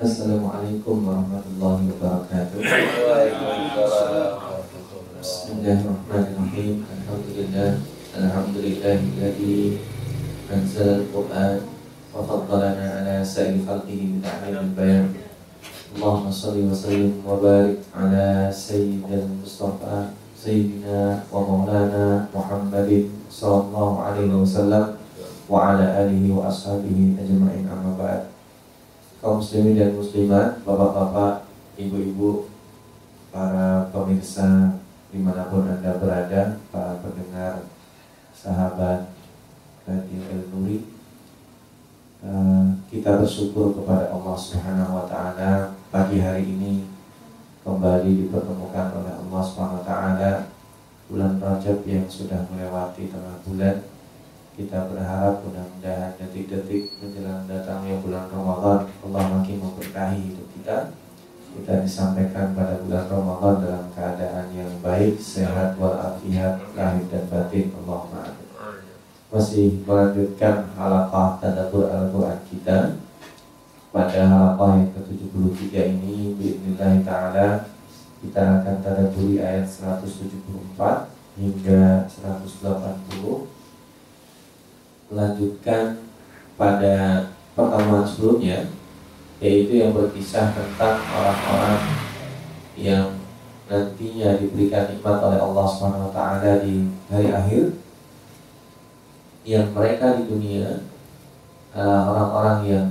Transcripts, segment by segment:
السلام عليكم ورحمة الله وبركاته. بسم الله الرحمن الرحيم. الحمد لله. الحمد لله الذي أنزل القرآن وفضلنا على سائر خلقه بتعليم البيان. اللهم صل وسلم وبارك على سيدنا المصطفى سيدنا ومولانا محمد صلى الله عليه وسلم وعلى آله وأصحابه أجمعين. أما بعد. Kaum muslimin dan muslimat, bapak-bapak, ibu-ibu, para pemirsa di mana pun anda berada, para pendengar, sahabat Radio El Nuri, uh, kita bersyukur kepada Allah Subhanahu Wa Taala pagi hari ini kembali dipertemukan oleh Allah Subhanahu Wa Taala bulan Rajab yang sudah melewati tengah bulan kita berharap mudah-mudahan detik-detik menjelang datangnya bulan Ramadan Allah makin memberkahi hidup kita. Kita disampaikan pada bulan Ramadan dalam keadaan yang baik, sehat walafiat, lahir dan batin Allah Masih melanjutkan halaqah tadabur Al-Quran kita. Pada halaqah yang ke-73 ini Bismillah ta'ala Kita akan tadaburi ayat 174 hingga 180 melanjutkan pada pertemuan sebelumnya yaitu yang berkisah tentang orang-orang yang nantinya diberikan nikmat oleh Allah taala di hari akhir. Yang mereka di dunia adalah orang-orang yang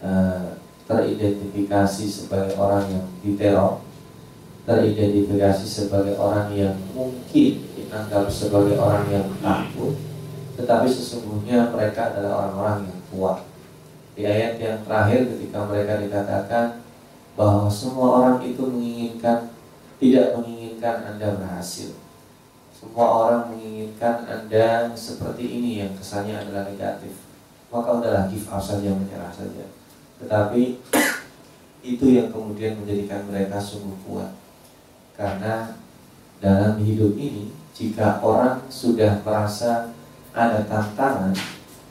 uh, teridentifikasi sebagai orang yang diteror teridentifikasi sebagai orang yang mungkin dianggap sebagai orang yang takut tetapi sesungguhnya mereka adalah orang-orang yang kuat. Di ayat yang terakhir ketika mereka dikatakan bahwa semua orang itu menginginkan tidak menginginkan Anda berhasil. Semua orang menginginkan Anda seperti ini yang kesannya adalah negatif. Maka udahlah give up saja, menyerah saja. Tetapi itu yang kemudian menjadikan mereka sungguh kuat. Karena dalam hidup ini jika orang sudah merasa ada tantangan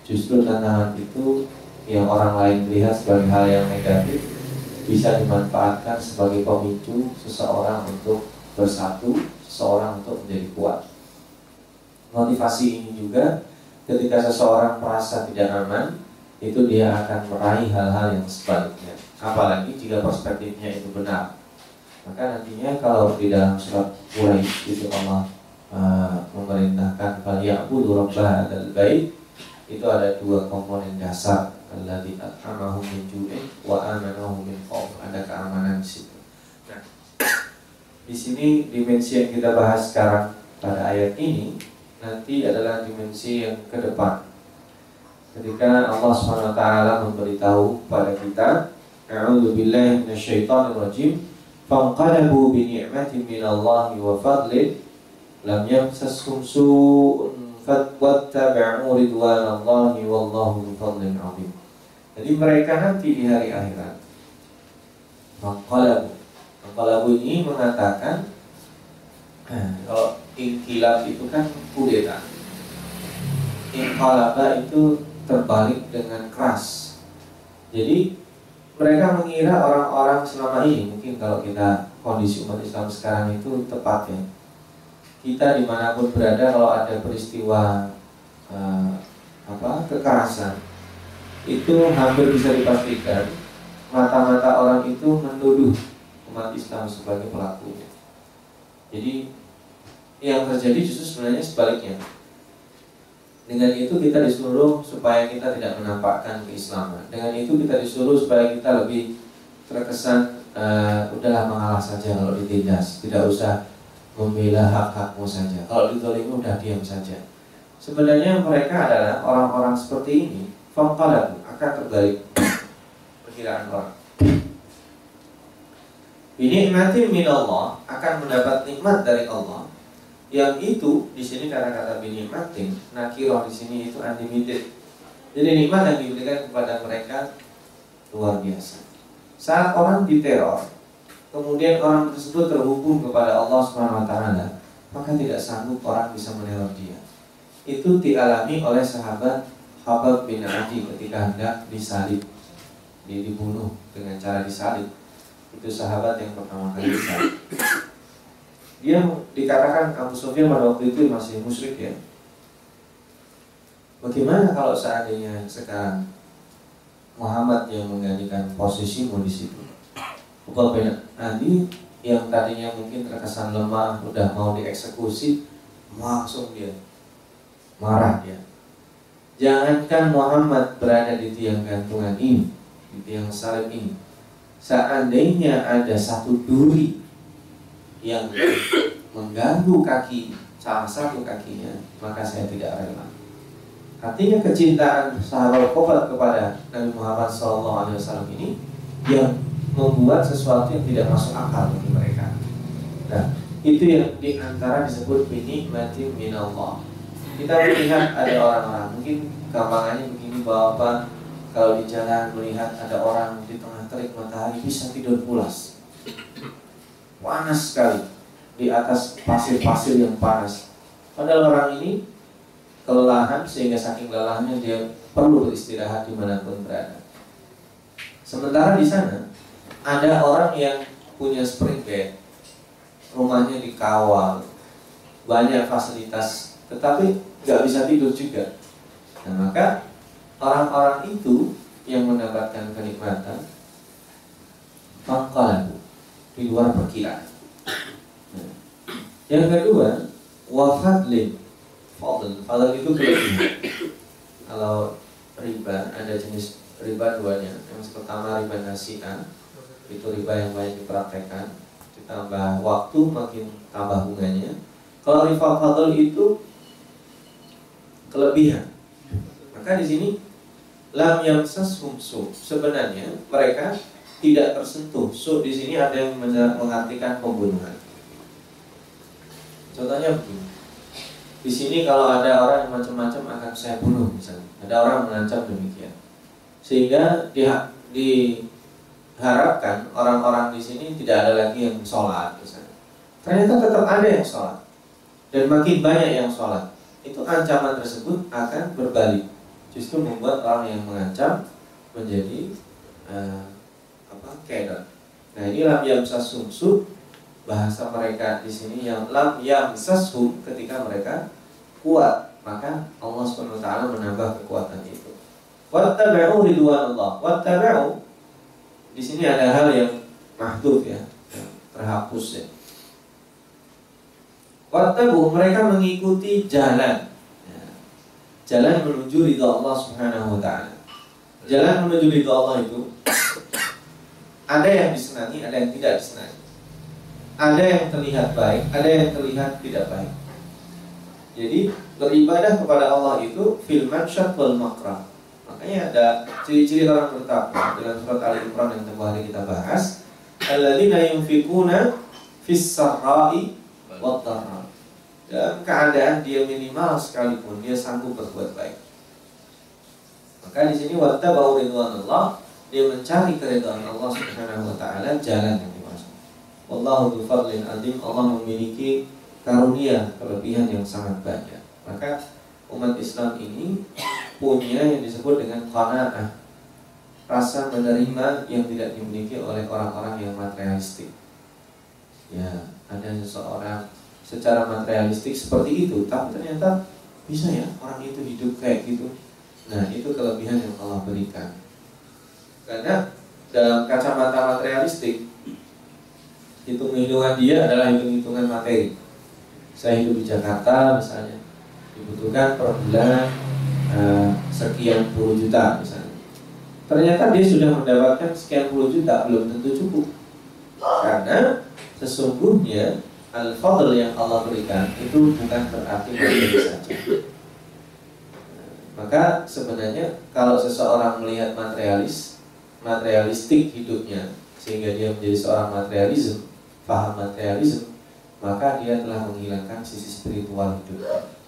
justru tantangan itu yang orang lain lihat sebagai hal yang negatif bisa dimanfaatkan sebagai pemicu seseorang untuk bersatu, seseorang untuk menjadi kuat. Motivasi ini juga ketika seseorang merasa tidak aman, itu dia akan meraih hal-hal yang sebaliknya. Apalagi jika perspektifnya itu benar. Maka nantinya kalau di dalam surat Quraisy itu Allah uh, memerintahkan falyabudu rabbah hadzal bait itu ada dua komponen dasar alladzi at'amahum min ju'in wa amanahum min ada keamanan di situ. Nah, di sini dimensi yang kita bahas sekarang pada ayat ini nanti adalah dimensi yang ke depan. Ketika Allah SWT memberitahu pada kita, A'udzu billahi minasyaitonir rajim, fanqalabu bi ni'matin minallahi wa fadlin lam yamsashum su'un fattaba'u ridwanallahi wallahu fadlin 'azim. Jadi mereka nanti di hari akhirat. Maqalabu. Maqalabu ini mengatakan Kalau inkilab itu kan kudeta. Inqalaba itu terbalik dengan keras. Jadi mereka mengira orang-orang selama ini Mungkin kalau kita kondisi umat Islam sekarang itu tepat ya kita di mana pun berada kalau ada peristiwa uh, apa kekerasan itu hampir bisa dipastikan mata-mata orang itu menuduh umat Islam sebagai pelaku. Jadi yang terjadi justru sebenarnya sebaliknya. Dengan itu kita disuruh supaya kita tidak menampakkan keislaman. Dengan itu kita disuruh supaya kita lebih terkesan uh, udahlah mengalah saja kalau ditindas, tidak usah membela hak-hakmu saja. Kalau ditolimi udah diam saja. Sebenarnya mereka adalah orang-orang seperti ini. Fangqalabu akan terbalik perkiraan orang. Ini mati min Allah akan mendapat nikmat dari Allah. Yang itu di sini karena kata binikmatin, nakiroh di sini itu unlimited. Jadi nikmat yang diberikan kepada mereka luar biasa. Saat orang diteror, kemudian orang tersebut terhubung kepada Allah Subhanahu wa taala, maka tidak sanggup orang bisa meneror dia. Itu dialami oleh sahabat Habab bin Adi ketika hendak disalib. dia dibunuh dengan cara disalib itu sahabat yang pertama kali disalib dia dikatakan Abu Sufyan pada waktu itu masih musyrik ya bagaimana kalau seandainya sekarang Muhammad yang menggantikan posisimu di situ Ubay bin Adi yang tadinya mungkin terkesan lemah udah mau dieksekusi langsung dia marah dia jangankan Muhammad berada di tiang gantungan ini di tiang salib ini seandainya ada satu duri yang mengganggu kaki salah satu kakinya maka saya tidak rela. Artinya kecintaan sahabat kepada Nabi Muhammad SAW ini yang membuat sesuatu yang tidak masuk akal bagi mereka. Nah, itu yang di antara disebut bini mati minallah. Kita melihat ada orang-orang, mungkin gampangannya begini bapak kalau di jalan melihat ada orang di tengah terik matahari bisa tidur pulas. Panas sekali di atas pasir-pasir yang panas. Padahal orang ini kelelahan sehingga saking lelahnya dia perlu beristirahat di mana pun berada. Sementara di sana ada orang yang punya spring bed, rumahnya dikawal, banyak fasilitas, tetapi nggak bisa tidur juga. Nah, maka orang-orang itu yang mendapatkan kenikmatan maka di luar perkiraan. Yang kedua, wafadlin fadl. Fadl itu. Kalau riba ada jenis riba duanya. Yang pertama riba nasi'ah itu riba yang banyak dipraktekkan ditambah waktu makin tambah bunganya. Kalau riba fadl itu kelebihan. Maka di sini lam yang su sebenarnya mereka tidak tersentuh. Su di sini ada yang mengartikan pembunuhan. Contohnya begini. Di sini kalau ada orang yang macam-macam akan saya bunuh misalnya. Ada orang mengancam demikian. Sehingga di, di harapkan orang-orang di sini tidak ada lagi yang sholat misalnya. Ternyata tetap ada yang sholat dan makin banyak yang sholat. Itu ancaman tersebut akan berbalik, justru membuat orang yang mengancam menjadi uh, apa kedon. Nah ini lam yang sasumsu bahasa mereka di sini yang lam yang sasum ketika mereka kuat maka Allah swt menambah kekuatan itu. Wattabi'u ridwan Allah. Wattabi'u di sini ada hal yang mahdud ya, yang terhapus ya. Wattabu mereka mengikuti jalan. Ya. Jalan menuju ridha Allah subhanahu wa ta'ala. Jalan menuju ridha Allah itu Ada yang disenangi, ada yang tidak disenangi. Ada yang terlihat baik, ada yang terlihat tidak baik. Jadi beribadah kepada Allah itu Fil mansyat wal makrah Makanya ada ciri-ciri orang bertakwa dalam surat Ali Imran yang hari kita bahas. Alladzina yunfikuna fis sarra'i wat Dalam keadaan dia minimal sekalipun dia sanggup berbuat baik. Maka di sini wattabau ridwanallah dia mencari keridhaan Allah Subhanahu wa taala jalan yang dimaksud. Wallahu dzufadlin azim Allah memiliki karunia kelebihan yang sangat banyak. Maka umat Islam ini punya yang disebut dengan qanaah rasa menerima yang tidak dimiliki oleh orang-orang yang materialistik. Ya ada seseorang secara materialistik seperti itu tapi ternyata bisa ya orang itu hidup kayak gitu. Nah itu kelebihan yang Allah berikan. Karena dalam kacamata materialistik hitung-hitungan dia adalah hitung-hitungan materi. Saya hidup di Jakarta misalnya dibutuhkan per bulan uh, sekian puluh juta misalnya. Ternyata dia sudah mendapatkan sekian puluh juta belum tentu cukup. Karena sesungguhnya al-fadl yang Allah berikan itu bukan berarti materi saja. Maka sebenarnya kalau seseorang melihat materialis, materialistik hidupnya sehingga dia menjadi seorang materialisme, paham materialisme, maka dia telah menghilangkan sisi spiritual hidupnya.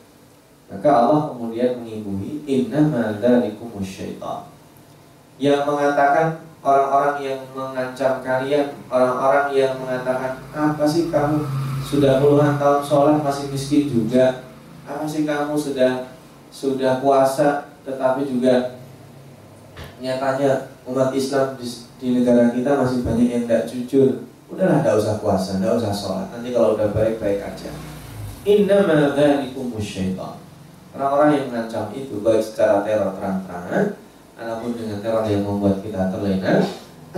Maka Allah kemudian mengimbui inna dzalikumus syaitan. Yang mengatakan orang-orang yang mengancam kalian, orang-orang yang mengatakan apa sih kamu? Sudah puluhan tahun sholat masih miskin juga, apa sih kamu? Sudah sudah puasa tetapi juga nyatanya umat Islam di, di negara kita masih banyak yang tidak jujur. Udahlah tidak usah puasa, tidak usah sholat. Nanti kalau udah baik-baik aja. Inna dzalikum syaitan orang-orang yang mengancam itu baik secara teror terang-terangan ataupun dengan teror yang membuat kita terlena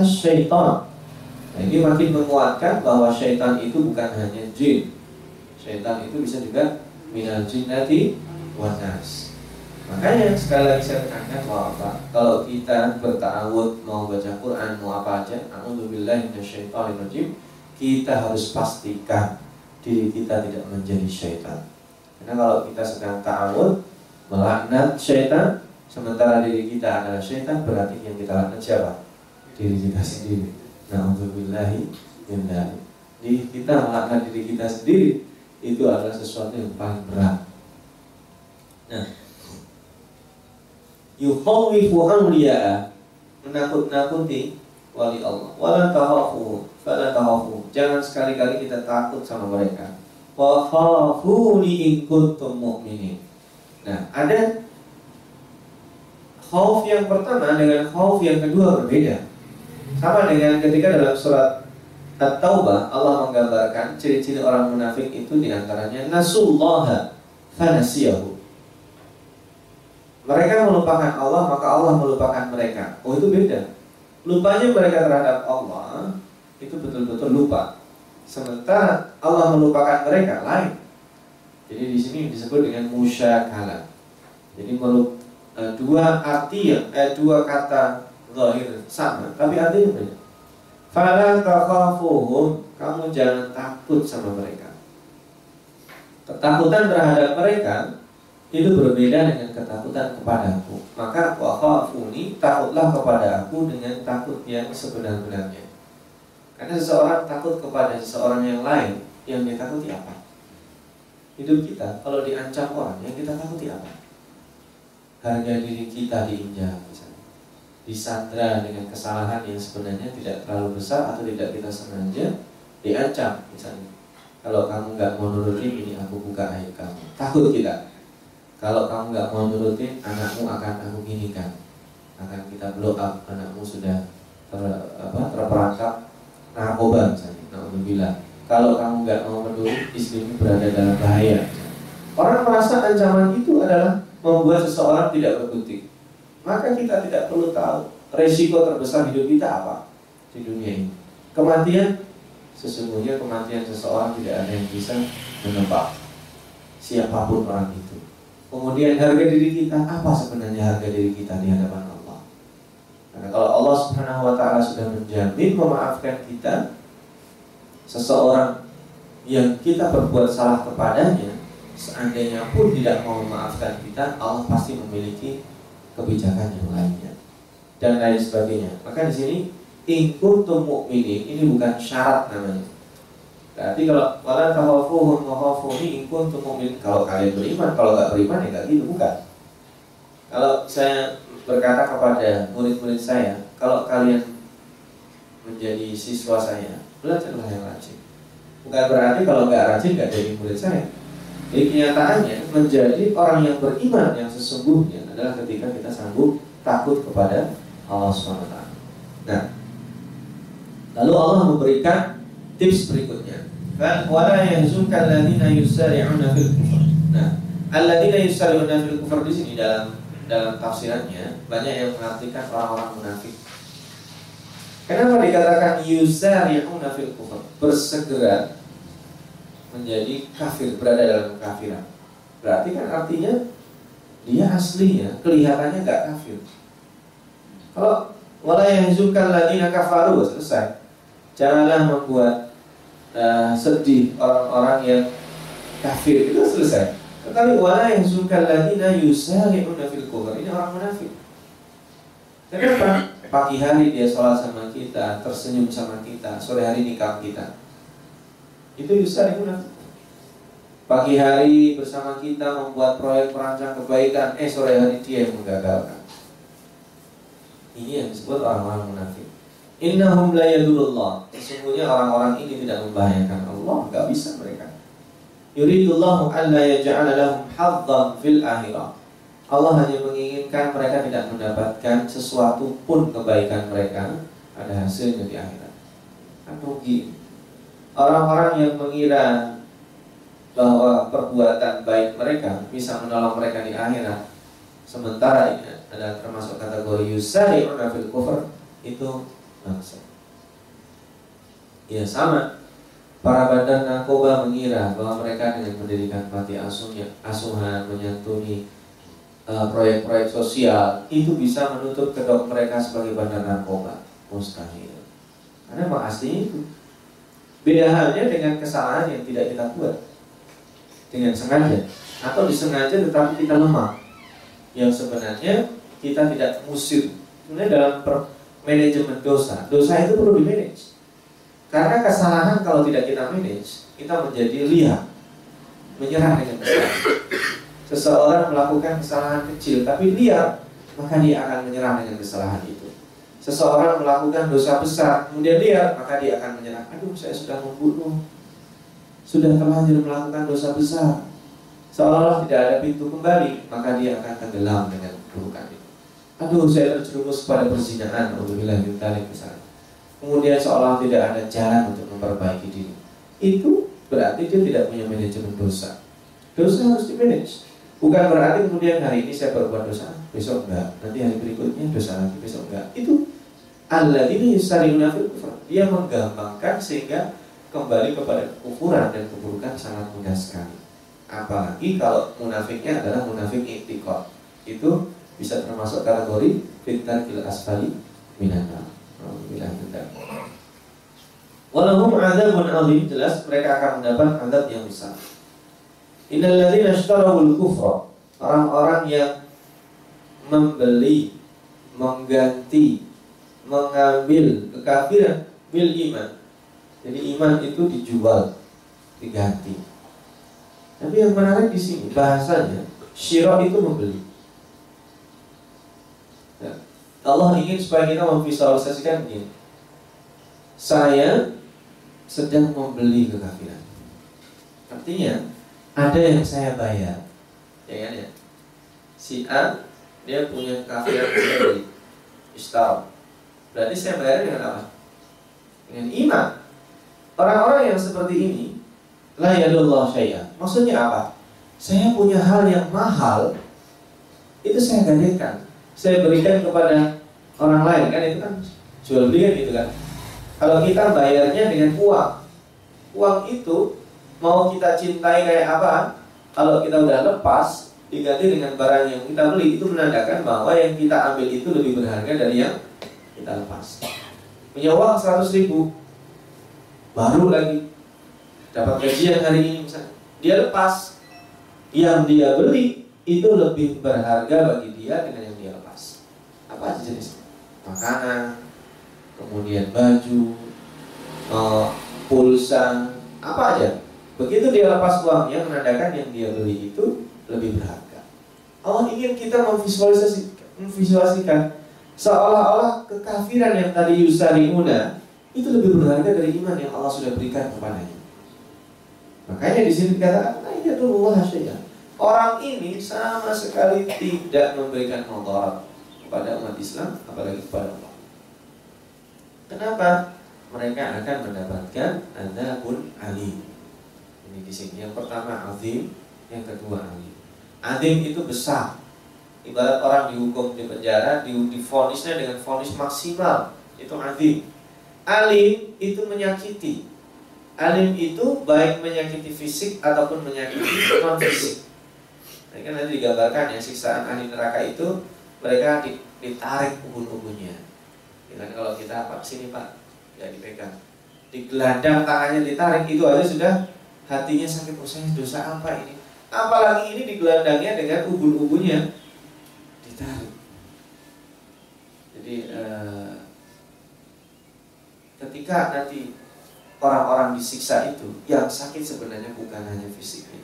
syaitan nah ini makin menguatkan bahwa syaitan itu bukan hanya jin syaitan itu bisa juga minal jinnati wanas Makanya sekali lagi saya tekankan bahwa apa? Kalau kita bertawud mau baca Quran mau apa aja, rajim kita harus pastikan diri kita tidak menjadi syaitan. Karena kalau kita sedang ta'awud melaknat syaitan, sementara diri kita adalah syaitan, berarti yang kita laknat siapa? Diri kita sendiri. Na'udzubillahi min Di kita melaknat diri kita sendiri itu adalah sesuatu yang paling berat. Nah, yukhawifu awliya'a menakut-nakuti wali Allah wala tahafu fala tahafu jangan sekali-kali kita takut sama mereka wa in kuntum nah ada khauf yang pertama dengan khauf yang kedua berbeda sama dengan ketika dalam surat At-Taubah Allah menggambarkan ciri-ciri orang munafik itu di antaranya nasullaha fanasiyahu mereka melupakan Allah, maka Allah melupakan mereka. Oh itu beda. Lupanya mereka terhadap Allah itu betul-betul lupa. Sementara Allah melupakan mereka lain. Jadi di sini disebut dengan musyakala. Jadi melup, eh, dua arti yang eh, dua kata zahir sama, tapi artinya beda. Fala takhafuhum, kamu jangan takut sama mereka. Ketakutan terhadap mereka itu berbeda dengan ketakutan kepadaku. Maka wakhafuni takutlah kepada aku dengan takut yang sebenar-benarnya. Karena seseorang takut kepada seseorang yang lain, yang dia takuti apa? Hidup kita kalau diancam orang, yang kita takuti apa? Harga diri kita diinjak misalnya. Disandra dengan kesalahan yang sebenarnya tidak terlalu besar atau tidak kita sengaja diancam misalnya. Kalau kamu nggak mau nurutin ini aku buka aib kamu. Takut kita kalau kamu nggak mau nurutin anakmu akan aku ginikan akan kita blow up anakmu sudah ter, apa, terperangkap narkoba misalnya Alhamdulillah kalau kamu nggak mau menurut istrimu berada dalam bahaya. Orang merasa ancaman itu adalah membuat seseorang tidak berkutik. Maka kita tidak perlu tahu resiko terbesar hidup kita apa di dunia ini. Kematian sesungguhnya kematian seseorang tidak ada yang bisa menebak siapa pun orang itu. Kemudian harga diri kita apa sebenarnya harga diri kita di hadapan Allah? Karena kalau Allah Subhanahu wa taala sudah menjamin memaafkan kita seseorang yang kita berbuat salah kepadanya, seandainya pun tidak mau memaafkan kita, Allah pasti memiliki kebijakan yang lainnya dan lain sebagainya. Maka di sini in kuntum ini bukan syarat namanya. Berarti kalau wala tahafuhum mahafuni in kuntum mu'min kalau kalian beriman, kalau nggak beriman ya nggak gitu bukan. Kalau saya berkata kepada murid-murid saya, kalau kalian menjadi siswa saya, belajarlah yang rajin. Bukan berarti kalau nggak rajin nggak jadi murid saya. Jadi kenyataannya menjadi orang yang beriman yang sesungguhnya adalah ketika kita sanggup takut kepada Allah SWT. Nah, lalu Allah memberikan tips berikutnya wala yahzunka alladziina yusari'una fil kufr. Nah, alladziina yusari'una fil kufr di sini dalam dalam tafsirannya banyak yang mengartikan orang-orang munafik. Kenapa dikatakan yusari'una fil kufr? Bersegera menjadi kafir, berada dalam kekafiran. Berarti kan artinya dia aslinya kelihatannya gak kafir. Kalau wala yahzunka alladziina kafaru selesai. Janganlah membuat uh, sedih orang-orang yang kafir itu selesai. Tetapi wala yang suka ladina yusari'una fil kufur ini orang munafik. Kenapa? Pagi hari dia sholat sama kita, tersenyum sama kita, sore hari nikah kita. Itu yusari'una Pagi hari bersama kita membuat proyek perancang kebaikan, eh sore hari dia yang menggagalkan. Ini yang disebut orang-orang munafik. Innahum la. Sesungguhnya orang-orang ini tidak membahayakan Allah, enggak bisa mereka. Yuridullahu an la yaj'ala lahum hadzan fil akhirah. Allah hanya menginginkan mereka tidak mendapatkan sesuatu pun kebaikan mereka ada hasilnya di akhirat. Kan rugi. Orang-orang yang mengira bahwa perbuatan baik mereka bisa menolong mereka di akhirat, sementara ini adalah termasuk kategori yusari'una fil kufur itu bangsa. Ya sama. Para bandar narkoba mengira bahwa mereka dengan mendirikan panti asuhnya, asuhan, menyantuni Eh, proyek-proyek uh, sosial itu bisa menutup kedok mereka sebagai bandar narkoba. Mustahil. Karena memang aslinya itu. Beda halnya dengan kesalahan yang tidak kita buat. Dengan sengaja. Atau disengaja tetapi kita lemah yang sebenarnya kita tidak musir sebenarnya dalam manajemen dosa. Dosa itu perlu di manage karena kesalahan kalau tidak kita manage kita menjadi liar menyerah dengan kesalahan seseorang melakukan kesalahan kecil tapi liar, maka dia akan menyerah dengan kesalahan itu. Seseorang melakukan dosa besar, kemudian liar, maka dia akan menyerah. Aduh, saya sudah membunuh, sudah terlanjur melakukan dosa besar. Seolah-olah tidak ada pintu kembali, maka dia akan tenggelam dengan keburukan itu. Aduh, saya terjerumus pada perzinahan, Alhamdulillah, misalnya. Kemudian seolah tidak ada jalan untuk memperbaiki diri. Itu berarti dia tidak punya manajemen dosa. Dosa harus dimanage. Bukan berarti kemudian hari ini saya berbuat dosa, besok enggak. Nanti hari berikutnya dosa lagi, besok enggak. Itu Allah ini fil kufur. Dia menggampangkan sehingga kembali kepada kufuran dan keburukan sangat mudah sekali. Apalagi kalau munafiknya adalah munafik itikad. Itu bisa termasuk kategori fitar kil asfali minana. Walahum azabun azim jelas mereka akan mendapat azab yang besar. Innalladzina ishtarawul kufra Orang-orang yang membeli, mengganti, mengambil kekafiran bil iman. Jadi iman itu dijual, diganti. Tapi yang menarik di sini bahasanya syirah itu membeli. Allah ingin supaya kita memvisualisasikan ini. Saya sedang membeli kekafiran. Artinya ada yang saya bayar. Ya kan ya? Si A dia punya yang saya istal. Berarti saya bayar dengan apa? Dengan iman. Orang-orang yang seperti ini la yadullah saya maksudnya apa? Saya punya hal yang mahal itu saya gantikan saya berikan kepada orang lain kan itu kan jual beli kan gitu kan. Kalau kita bayarnya dengan uang uang itu mau kita cintai kayak apa? Kalau kita udah lepas diganti dengan barang yang kita beli itu menandakan bahwa yang kita ambil itu lebih berharga dari yang kita lepas. Punya uang 100 ribu baru lagi dapat gajian hari ini misalnya. Dia lepas yang dia beli itu lebih berharga bagi dia dengan yang apa aja jenis makanan kemudian baju uh, pulsa apa aja Begitu dia lepas uangnya menandakan yang dia beli itu lebih berharga. Allah ingin kita memvisualisasikan, memvisualisasikan seolah-olah kekafiran yang tadi yusariuna itu lebih berharga dari iman yang Allah sudah berikan kepadanya. Makanya di sini dikatakan, nah ini Allah. Orang ini sama sekali tidak memberikan motor kepada umat Islam, apalagi kepada Allah. Kenapa? Mereka akan mendapatkan pun alim ini di sini. Yang pertama azim, yang kedua alim. Azim itu besar. Ibarat orang dihukum di penjara, difonisnya dengan fonis maksimal. Itu azim. Alim itu menyakiti. Alim itu baik menyakiti fisik ataupun menyakiti non fisik. Nah, kan nanti digambarkan ya siksaan ahli neraka itu mereka ditarik ubun-ubunnya. Ya, kalau kita apa sini pak, ya dipegang, digelandang tangannya ditarik. Itu aja sudah hatinya sakit. Oh saya dosa apa ini? Apalagi ini digelandangnya dengan ubun-ubunnya. Ditarik. Jadi eh, ketika nanti orang-orang disiksa itu yang sakit sebenarnya bukan hanya fisiknya.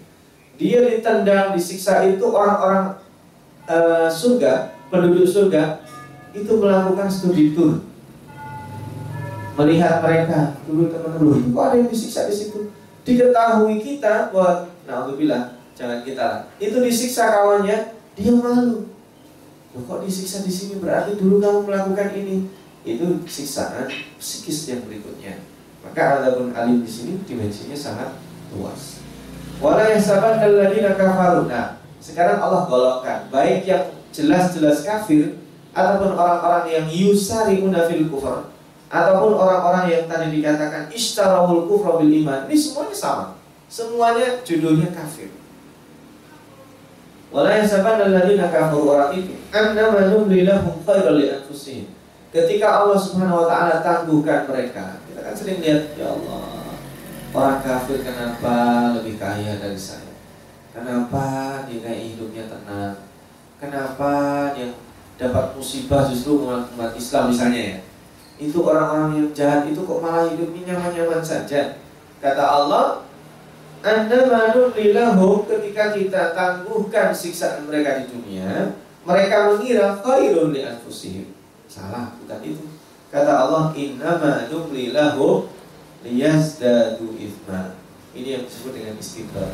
Dia ditendang disiksa itu orang-orang eh, surga penduduk surga itu melakukan studi tour melihat mereka dulu teman-teman kok ada yang disiksa di situ diketahui kita bahwa nah bilang jangan kita itu disiksa kawannya Dia malu. Loh, kok disiksa di sini berarti dulu kamu melakukan ini. Itu siksaan psikis yang berikutnya. Maka adabun alim di sini dimensinya sangat luas. Wala yasaban alladziina kafaru. Nah, sekarang Allah golongkan baik yang jelas-jelas kafir ataupun orang-orang yang yusari'una fil kufur ataupun orang-orang yang tadi dikatakan ishtarawul kufra bil iman. Ini semuanya sama. Semuanya judulnya kafir. Wala yasaban alladziina kafaru itu annama numli lahum khairal li anfusihim. Ketika Allah Subhanahu wa taala tangguhkan mereka, kita kan sering lihat ya Allah, orang kafir kenapa lebih kaya dari saya? Kenapa dia hidupnya tenang? Kenapa dia dapat musibah justru umat Islam misalnya ya? Itu orang-orang yang jahat itu kok malah hidupnya nyaman-nyaman saja. Kata Allah, anda malu lilahum ketika kita tangguhkan siksaan mereka di dunia, mereka mengira khairun li anfusihim. Salah, bukan itu. Kata Allah, innama numli lahum liyazdadu ithma. Ini yang disebut dengan istidraj.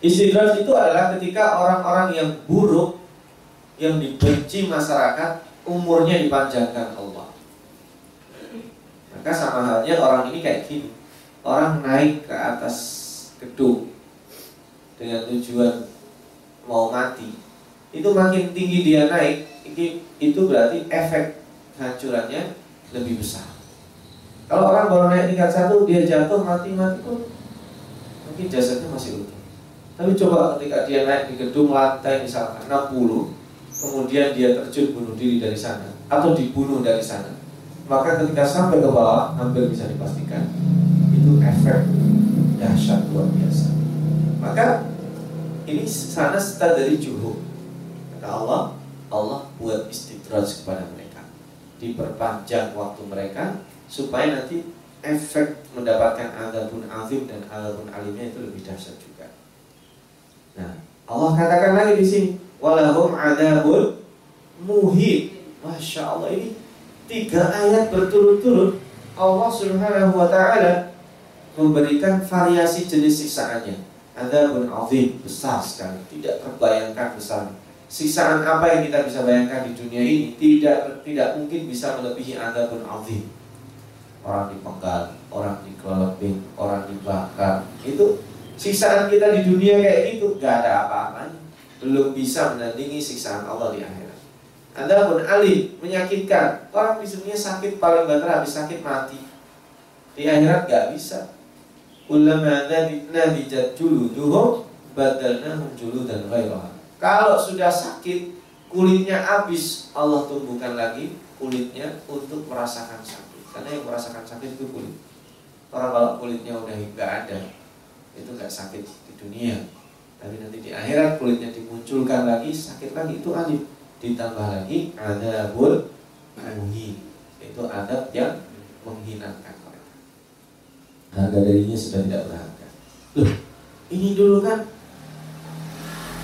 Istidraj itu adalah ketika orang-orang yang buruk yang dibenci masyarakat umurnya dipanjangkan Allah. Maka sama halnya orang ini kayak gini. Orang naik ke atas gedung dengan tujuan mau mati itu makin tinggi dia naik itu berarti efek hancurannya lebih besar. Kalau orang baru naik tingkat satu dia jatuh mati mati pun mungkin jasadnya masih utuh tapi coba ketika dia naik di gedung lantai misalkan 60 kemudian dia terjun bunuh diri dari sana atau dibunuh dari sana maka ketika sampai ke bawah hampir bisa dipastikan itu efek dahsyat luar biasa. Maka ini sana start dari juhud. Kata Allah, Allah buat istidraj kepada mereka. Diperpanjang waktu mereka supaya nanti efek mendapatkan adabun azim dan adabun alimnya itu lebih dahsyat juga. Allah katakan lagi di sini, walahum adabun muhid. Masya Allah ini tiga ayat berturut-turut Allah Subhanahu Wa Taala memberikan variasi jenis siksaannya. Ada pun azim besar sekali, tidak terbayangkan besar. Siksaan apa yang kita bisa bayangkan di dunia ini tidak tidak mungkin bisa melebihi ada pun azim. Orang dipenggal, orang dikelebing, orang dibakar. Itu siksaan kita di dunia kayak gitu, gak ada apa-apanya. Belum bisa menandingi siksaan Allah di akhirat. Anda pun alim, menyakitkan. Orang di dunia sakit paling banter habis sakit mati. Di akhirat gak bisa Ulama nadijat juluduhum badalnahum juludan ghairaha. Kalau sudah sakit, kulitnya habis, Allah tumbuhkan lagi kulitnya untuk merasakan sakit. Karena yang merasakan sakit itu kulit. Orang kalau kulitnya udah nggak ada, itu nggak sakit di dunia. Tapi nanti di akhirat kulitnya dimunculkan lagi, sakit lagi itu alif. Ditambah lagi ada bul Itu adab yang menghinakan harga dirinya sudah tidak berharga. Loh, ini dulu kan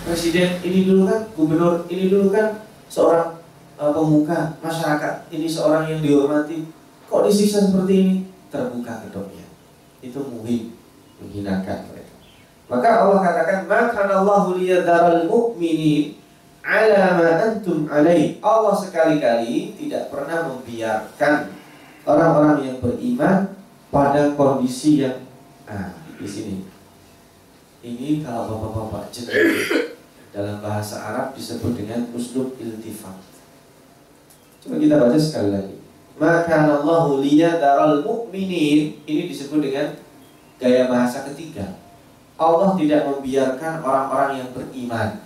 presiden, ini dulu kan gubernur, ini dulu kan seorang uh, pemuka masyarakat, ini seorang yang dihormati. Kok disiksa seperti ini? Terbuka kedoknya. Itu muhim, menghinakan mereka. Maka Allah katakan, "Maka Allahu liyadaral mu'minin ala ma antum alaih." Allah sekali-kali tidak pernah membiarkan orang-orang yang beriman pada kondisi yang ah di sini ini kalau bapak-bapak jenis dalam bahasa Arab disebut dengan uslub iltifat coba kita baca sekali lagi maka Allahu daral mu'minin ini disebut dengan gaya bahasa ketiga Allah tidak membiarkan orang-orang yang beriman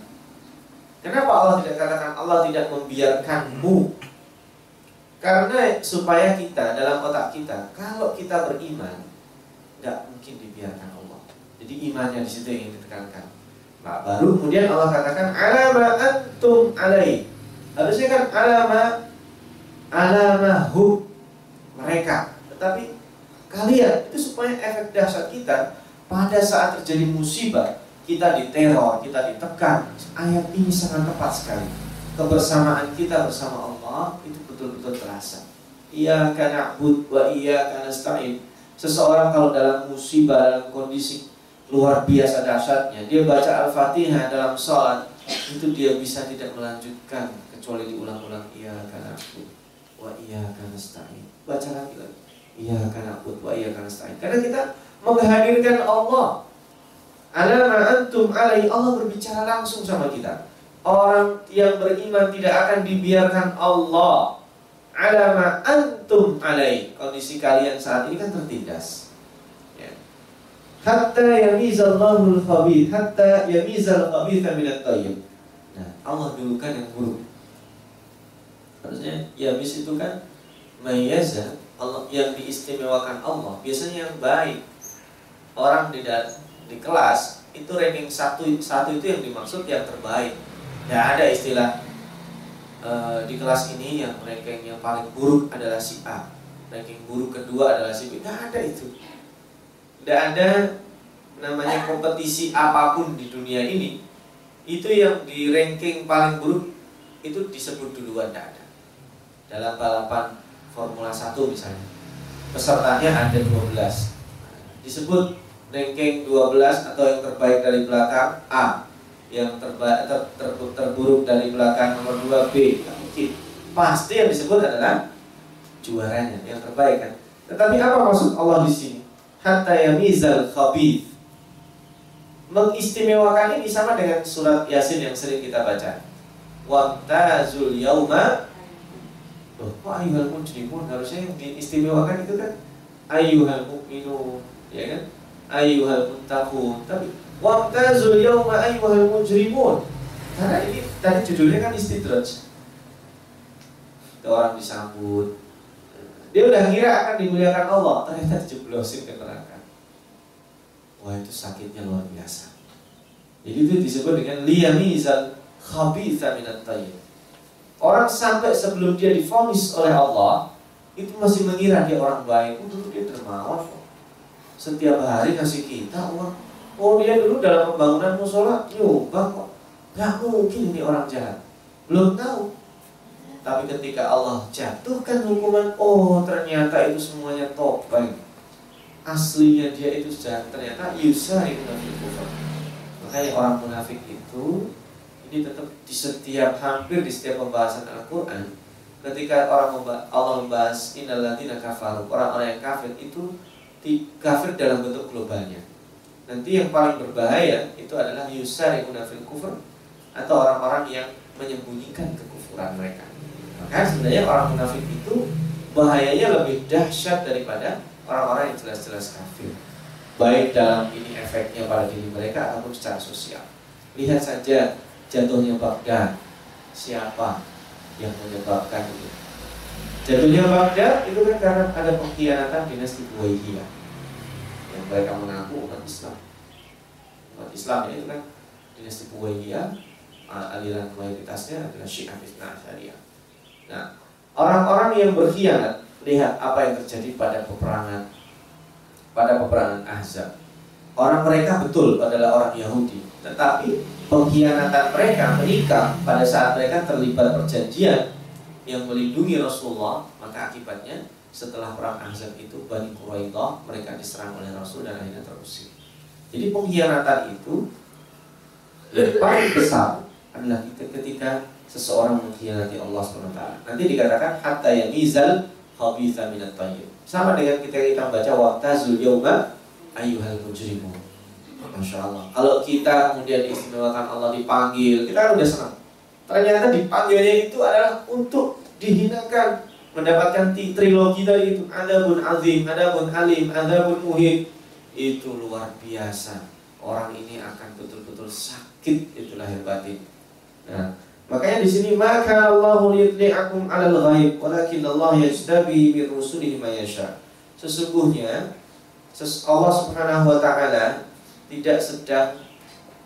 Kenapa Allah tidak katakan Allah tidak membiarkanmu karena supaya kita dalam otak kita, kalau kita beriman, tidak mungkin dibiarkan Allah. Jadi imannya di situ yang ditekankan. Nah, baru kemudian Allah katakan alama antum alai. Harusnya kan alama alamahu mereka. Tetapi kalian itu supaya efek dahsyat kita pada saat terjadi musibah, kita diteror, kita ditekan. Ayat ini sangat tepat sekali. Kebersamaan kita bersama Allah itu betul-betul terasa. Ia karena na'bud wa iya karena nasta'in. Seseorang kalau dalam musibah, dalam kondisi luar biasa dahsyatnya. Dia baca Al-Fatihah dalam sholat itu dia bisa tidak melanjutkan kecuali diulang-ulang iya karena aku wa iya karena stain baca lagi lagi iya karena aku wa iya karena stain karena kita menghadirkan Allah. Alama antum alai Allah berbicara langsung sama kita. Orang yang beriman tidak akan dibiarkan Allah. Alama antum alai Kondisi kalian saat ini kan tertindas. Ya. Hatta yamizallahu al-khabith Hatta yamizal khabitha minat tayyib. Nah Allah dulu kan yang buruk. Harusnya yamis itu kan Mayyaza Allah yang diistimewakan Allah biasanya yang baik. Orang di di kelas itu ranking satu satu itu yang dimaksud yang terbaik. Tidak ada istilah e, di kelas ini yang ranking yang paling buruk adalah si A. Ranking buruk kedua adalah si B. Tidak ada itu. Tidak ada namanya kompetisi apa pun di dunia ini itu yang di ranking paling buruk itu disebut duluan tidak ada. Dalam balapan Formula 1 misalnya. Pesertanya ada 12 disebut ranking 12 atau yang terbaik dari belakang A. Yang terbaik ter, ter, terburuk dari belakang nomor 2 B. Pasti yang disebut adalah juaranya yang terbaik kan? Tetapi apa maksud Allah di sini? Hatta yamizal khabith. Mengistimewakan ini sama dengan surat Yasin yang sering kita baca. Wamtazul yauma Loh, kok ayuhal mujrimun harusnya yang diistimewakan itu kan ayuhal mu'minun ya kan? Ayyuhal muttaqun tapi waqtazul yawma ayyuhal mujrimun. Karena ini tadi judulnya kan istidraj. Orang disambut. Dia udah kira akan dimuliakan Allah ternyata dijeblosin ke neraka. Wah itu sakitnya luar biasa. Jadi itu disebut dengan liyamizal khabitha minat tayyib orang sampai sebelum dia difonis oleh Allah itu masih mengira dia orang baik, oh, dia dermawan, setiap hari kasih kita uang. Oh dia dulu dalam pembangunan musola nyumbang kok. Gak mungkin ini orang jahat. Belum tahu. Tapi ketika Allah jatuhkan hukuman, oh ternyata itu semuanya topeng. Aslinya dia itu jahat. Ternyata Yusa itu kufur. Makanya orang munafik itu ini tetap di setiap hampir di setiap pembahasan Al-Quran ketika orang membahas, Allah membahas innalladzina kafaru orang-orang yang kafir itu kafir dalam bentuk globalnya. Nanti yang paling berbahaya itu adalah yusar yang munafil kufur atau orang-orang yang menyembunyikan kekufuran mereka. Maka sebenarnya orang munafik itu bahayanya lebih dahsyat daripada orang-orang yang jelas-jelas kafir. Baik dalam ini efeknya pada diri mereka ataupun secara sosial. Lihat saja jatuhnya Baghdad. Siapa yang menyebabkan itu? Jatuhnya Baghdad itu kan karena ada pengkhianatan dinasti Buwaihiyah yang mereka mengaku umat Islam. Umat Islam itu kan dinasti Buwaihiyah aliran mayoritasnya adalah Syiah Isna Syariah. Nah, orang-orang yang berkhianat lihat apa yang terjadi pada peperangan pada peperangan Ahzab. Orang mereka betul adalah orang Yahudi, tetapi pengkhianatan mereka menikah pada saat mereka terlibat perjanjian yang melindungi Rasulullah maka akibatnya setelah perang Ahzab itu Bani Quraidah mereka diserang oleh Rasul dan akhirnya terusir. Jadi pengkhianatan itu yang paling besar adalah ketika seseorang mengkhianati Allah SWT nanti dikatakan hatta yamizal khabitha minat sama dengan kita kita baca waqtazul yawma ayyuhal mujrimun Masya Allah Kalau kita kemudian diistimewakan Allah dipanggil Kita kan udah senang. Ternyata dipanggilnya itu adalah untuk dihinakan mendapatkan trilogi tadi itu. Ada pun azim, ada pun alim, ada pun muhim itu luar biasa. Orang ini akan betul-betul sakit itu lahir batin. Nah makanya di sini maka Allah yudli'akum 'alal ghaib walakin Allah yajtabi min rusulihi sesungguhnya Allah Subhanahu wa taala tidak sedang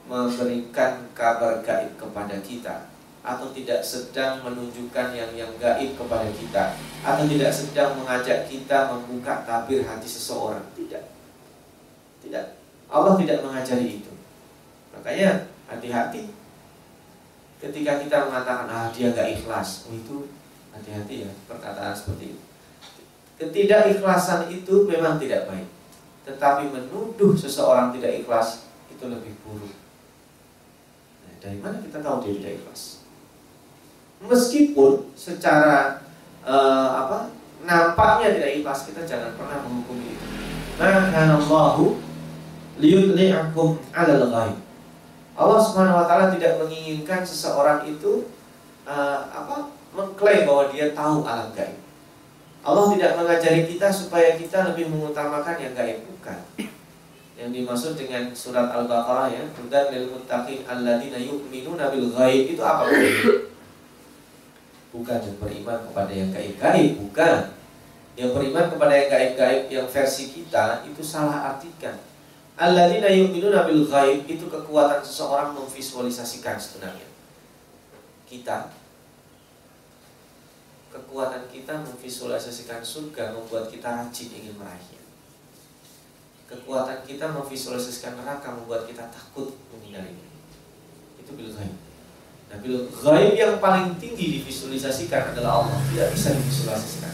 memberikan kabar gaib kepada kita atau tidak sedang menunjukkan yang yang gaib kepada kita atau tidak sedang mengajak kita membuka tabir hati seseorang. Tidak. Tidak. Allah tidak mengajari itu. Makanya hati-hati. Ketika kita mengatakan ah dia gak ikhlas oh itu hati-hati ya perkataan seperti itu. Ketidakikhlasan itu memang tidak baik tetapi menuduh seseorang tidak ikhlas itu lebih buruk. Nah, dari mana kita tahu dia tidak ikhlas? Meskipun secara uh, apa nampaknya tidak ikhlas, kita jangan pernah menghukumi itu. Maka Allahu liyudli'akum 'alal ghaib. Allah Subhanahu wa taala tidak menginginkan seseorang itu uh, apa? mengklaim bahwa dia tahu alam gaib. Allah tidak mengajari kita supaya kita lebih mengutamakan yang gaib bukan. Yang dimaksud dengan surat Al-Baqarah ya, dan lil muttaqin alladzina yu'minuna bil ghaib itu apa? Bukan yang beriman kepada yang gaib-gaib, bukan. Yang beriman kepada yang gaib-gaib yang versi kita itu salah artikan. Alladzina yu'minuna bil ghaib itu kekuatan seseorang memvisualisasikan sebenarnya. Kita kekuatan kita memvisualisasikan surga membuat kita rajin ingin meraihnya. Kekuatan kita memvisualisasikan neraka membuat kita takut menghindarinya. Itu bil ghaib. Nah, bil ghaib yang paling tinggi divisualisasikan adalah Allah, tidak bisa divisualisasikan.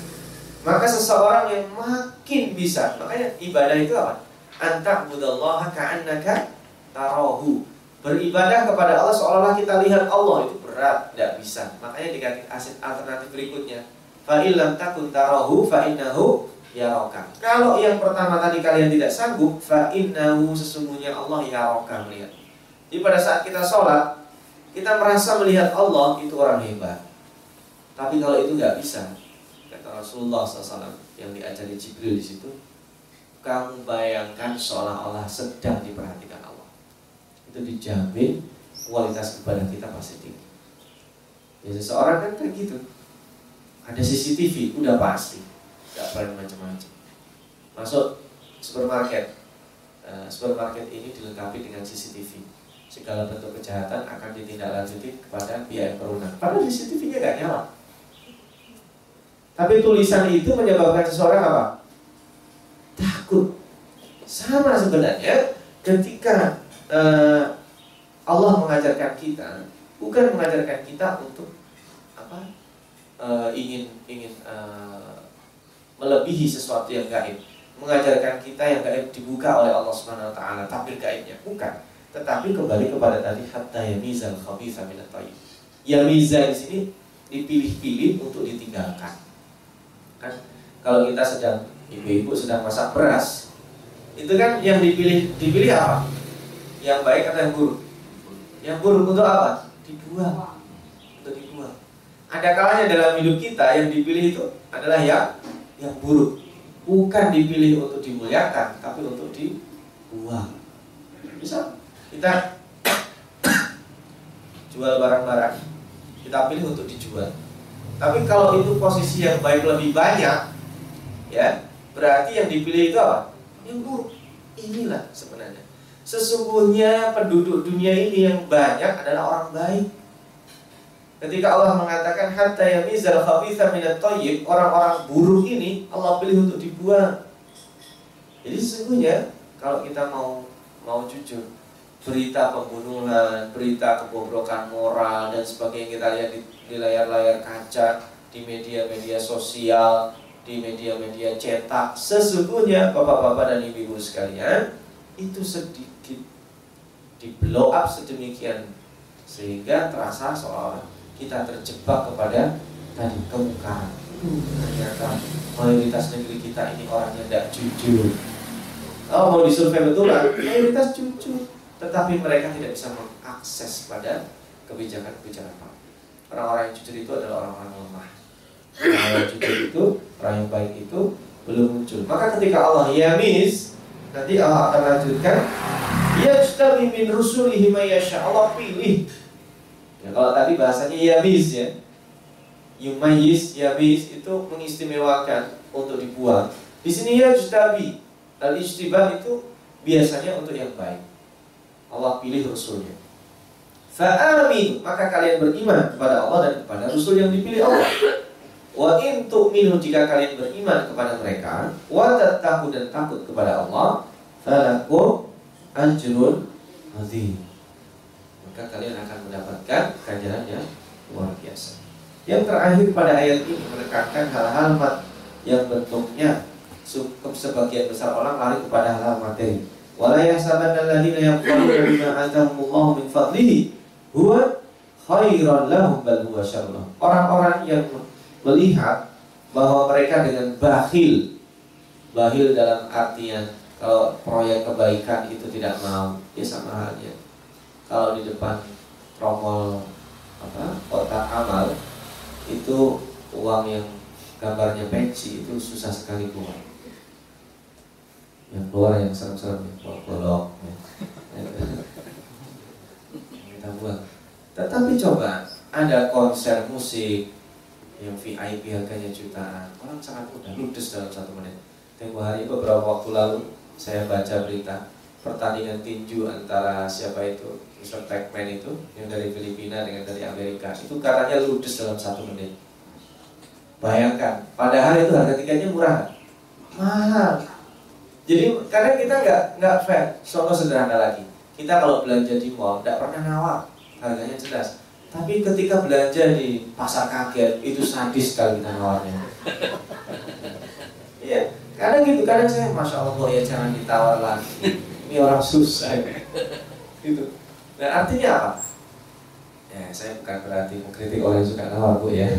Maka seseorang yang makin bisa, makanya ibadah itu apa? Anta budallaha ka'annaka tarahu. Beribadah kepada Allah seolah-olah kita lihat Allah itu berat, tidak bisa. Makanya dikasih aset alternatif berikutnya. Fa'ilam takun tarahu fa'innahu yaroka. Kalau yang pertama tadi kalian tidak sanggup, fa'innahu sesungguhnya Allah yaroka melihat. Jadi pada saat kita sholat, kita merasa melihat Allah itu orang hebat. Tapi kalau itu nggak bisa, kata Rasulullah SAW yang diajari Jibril di situ, kamu bayangkan seolah-olah sedang diperhatikan Allah. Itu dijamin kualitas ibadah kita pasti tinggi. Ya seseorang kan kayak gitu. Ada CCTV, udah pasti. Gak berani macam-macam. Masuk supermarket. Uh, supermarket ini dilengkapi dengan CCTV. Segala bentuk kejahatan akan ditindaklanjuti kepada pihak yang berwenang. Padahal CCTV-nya gak nyala. Tapi tulisan itu menyebabkan seseorang apa? Takut. Sama sebenarnya ketika uh, Allah mengajarkan kita bukan mengajarkan kita untuk apa uh, ingin ingin uh, melebihi sesuatu yang gaib. Mengajarkan kita yang gaib dibuka oleh Allah Subhanahu wa taala tapi gaibnya. Bukan. Tetapi kembali kepada tadi hatta yamizal khabitha min at-tayyib yamiza di sini dipilih-pilih untuk ditinggalkan. Kan? Kalau kita sedang ibu-ibu sedang masak beras itu kan yang dipilih dipilih apa? Yang baik atau yang buruk? Yang buruk untuk apa dibuang. Untuk dibuang. Ada kalanya dalam hidup kita yang dipilih itu adalah yang yang buruk. Bukan dipilih untuk dimuliakan tapi untuk dibuang. Bisa? Kita jual barang-barang. Kita pilih untuk dijual. Tapi kalau itu posisi yang baik lebih banyak ya berarti yang dipilih itu apa? Yang buruk. Inilah sebenarnya Sesungguhnya penduduk dunia ini yang banyak adalah orang baik. Ketika Allah mengatakan hatta yamizal khabitha minat thayyib, orang-orang buruk ini Allah pilih untuk dibuang. Jadi sesungguhnya kalau kita mau mau jujur, berita pembunuhan, berita kebobrokan moral dan sebagainya kita lihat di, di layar-layar kaca, di media-media sosial, di media-media cetak, sesungguhnya bapak-bapak dan ibu-ibu sekalian, itu sedikit di blow up sedemikian sehingga terasa seolah kita terjebak kepada tadi kemungkaran. Ternyata mayoritas negeri kita ini orangnya tidak jujur. Oh mau disurvei betul kan? Mayoritas jujur, tetapi mereka tidak bisa mengakses pada kebijakan-kebijakan Pak. Orang-orang yang jujur itu adalah orang-orang lemah. Orang yang jujur itu, orang yang baik itu belum muncul. Maka ketika Allah yamis Nanti Allah akan lanjutkan. Yajtabi min rusulihi mayyasha Allah pilih. Ya, Kalau tadi bahasanya yamis ya. Yumayis, yamis itu mengistimewakan untuk dibuang. Di sini yajtabi Al-ijtibah itu biasanya untuk yang baik. Allah pilih Rasulnya Fa'amin Maka kalian beriman kepada Allah dan kepada Rasul yang dipilih Allah Wa in tu'minu jika kalian beriman kepada mereka, wa tattaqu dan takut kepada Allah, falakum ajrun azim. Maka kalian akan mendapatkan ganjaran yang luar biasa. Yang terakhir pada ayat ini menekankan hal-hal yang bentuknya sebagian besar orang lari kepada hal-hal materi. Wala yahsabanna alladziina yaquluna bima atahumullahu min fadlihi huwa khairan lahum bal huwa syarrun. Orang-orang yang melihat bahwa mereka dengan bakhil bakhil dalam artian kalau proyek kebaikan itu tidak mau ya sama halnya. Kalau di depan tromol apa kotak amal itu uang yang gambarnya pensi itu susah sekali keluar. Yang keluar yang serem-serem ya, bolong ya. kita buat. Tetapi coba ada konser musik yang VIP harganya jutaan. Orang sangat mudah ludes dalam satu menit. Tempo hari beberapa waktu lalu saya baca berita pertandingan tinju antara siapa itu Mr. Tagman itu yang dari Filipina dengan dari Amerika. Itu katanya ludes dalam satu menit. Bayangkan padahal itu harga tiketnya murah. Mahal. Jadi kadang kita nggak nggak fair. Contoh sederhana lagi. Kita kalau belanja di mall nggak pernah nawar. Harganya jelas tapi ketika belanja di pasar kaget itu sadis sekali nawarnya. Iya, kadang gitu, kadang saya masya Allah ya jangan ditawar lagi. Ini orang susah. gitu. Nah artinya apa? Ya saya bukan berarti mengkritik orang yang suka nawar bu ya.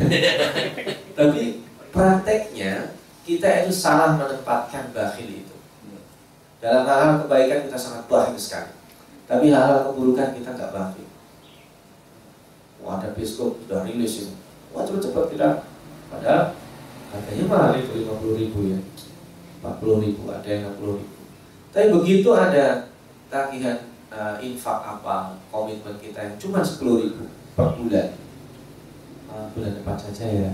Tapi prakteknya kita itu salah menempatkan bakhil itu. Dalam hal-hal kebaikan kita sangat bakhil sekali. Tapi hal-hal keburukan kita nggak bakhil. Wah, ada biskop sudah rilis ini. Wah, cepat-cepat kita. Padahal harganya mahal itu 50 ribu ya. 40 ribu, ada yang 60 ribu. Tapi begitu ada tagihan uh, infak apa, komitmen kita yang cuma 10 ribu per bulan. Uh, bulan depan saja ya.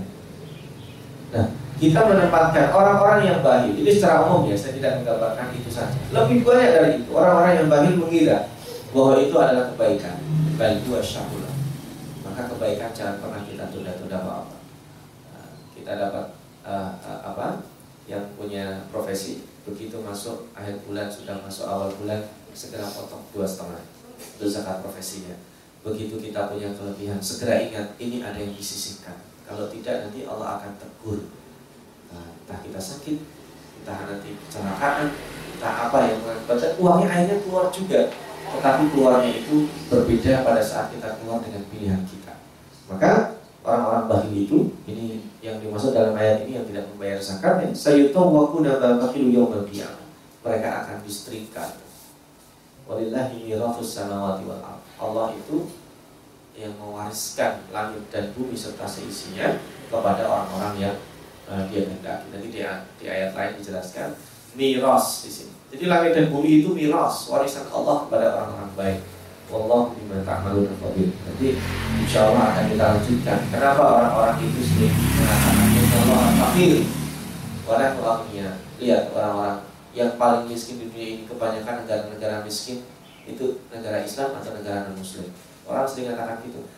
Nah, kita menempatkan orang-orang yang baik. Ini secara umum ya, saya tidak menggambarkan itu saja. Lebih banyak dari itu, orang-orang yang baik mengira bahwa itu adalah kebaikan. Baik dua syahullah maka kebaikan jangan pernah kita tunda-tunda apa-apa. Nah, kita dapat uh, uh, apa yang punya profesi begitu masuk akhir bulan sudah masuk awal bulan segera potong dua setengah itu zakat profesinya. Begitu kita punya kelebihan segera ingat ini ada yang disisihkan. Kalau tidak nanti Allah akan tegur. Nah, entah kita sakit, entah nanti kecelakaan, entah apa yang mengakibatkan uangnya akhirnya keluar juga tetapi keluarnya itu berbeda pada saat kita keluar dengan pilihan kita. Maka orang-orang bakhil itu ini yang dimaksud dalam ayat ini yang tidak membayar zakat ya sayutawwaquna ma bakhilu yaumal qiyamah. Mereka akan disetrika. Walillahi mirathus samawati wal. Allah itu yang mewariskan langit dan bumi serta seisinya kepada orang-orang yang uh, dia kehendaki. Nanti di, di ayat lain dijelaskan miras di sini. Jadi langit dan bumi itu miras, warisan Allah kepada orang-orang baik. Wallahu bima ta'maluna khabir. Nanti insya Allah akan kita lanjutkan. Kenapa orang-orang itu sering mengatakan insya Allah fakir? Orang orangnya lihat orang-orang yang paling miskin di dunia ini kebanyakan negara-negara miskin itu negara Islam atau negara non Muslim. Orang sering mengatakan gitu.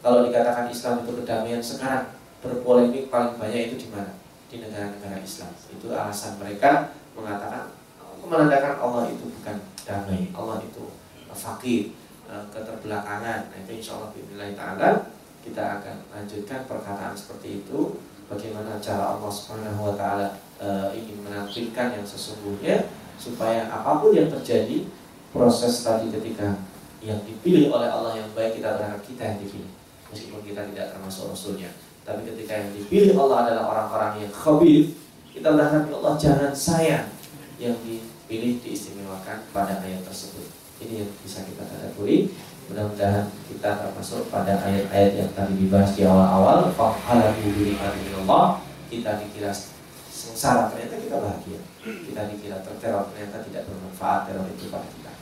Kalau dikatakan Islam itu kedamaian sekarang berpolemik paling banyak itu di mana? Di negara-negara Islam. Itu alasan mereka mengatakan menandakan Allah itu bukan damai, Allah itu fakir keterbelakangan. Nah itu insya Allah bila taala kita akan lanjutkan perkataan seperti itu. Bagaimana cara Allah Subhanahu Wa Taala uh, ingin menampilkan yang sesungguhnya supaya apa pun yang terjadi proses tadi ketika yang dipilih oleh Allah yang baik kita berharap kita yang dipilih meskipun kita tidak termasuk rasulnya tapi ketika yang dipilih Allah adalah orang-orang yang khabir kita berharap ya Allah jangan saya yang dipilih diistimewakan pada ayat tersebut ini yang bisa kita tadaburi mudah-mudahan kita termasuk pada ayat-ayat yang tadi dibahas di awal-awal fa'alamu kita dikira sengsara ternyata kita bahagia kita dikira terteror ternyata tidak bermanfaat teror itu pada kita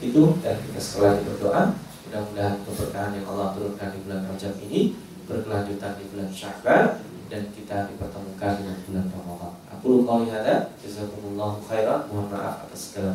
itu dan kita sekali berdoa mudah-mudahan keberkahan yang Allah turunkan di bulan Rajab ini berkelanjutan di bulan Syakban dan kita dipertemukan dengan bulan Ramadan. Aku qauli hada, jazakumullahu khairan. Mohon maaf atas segala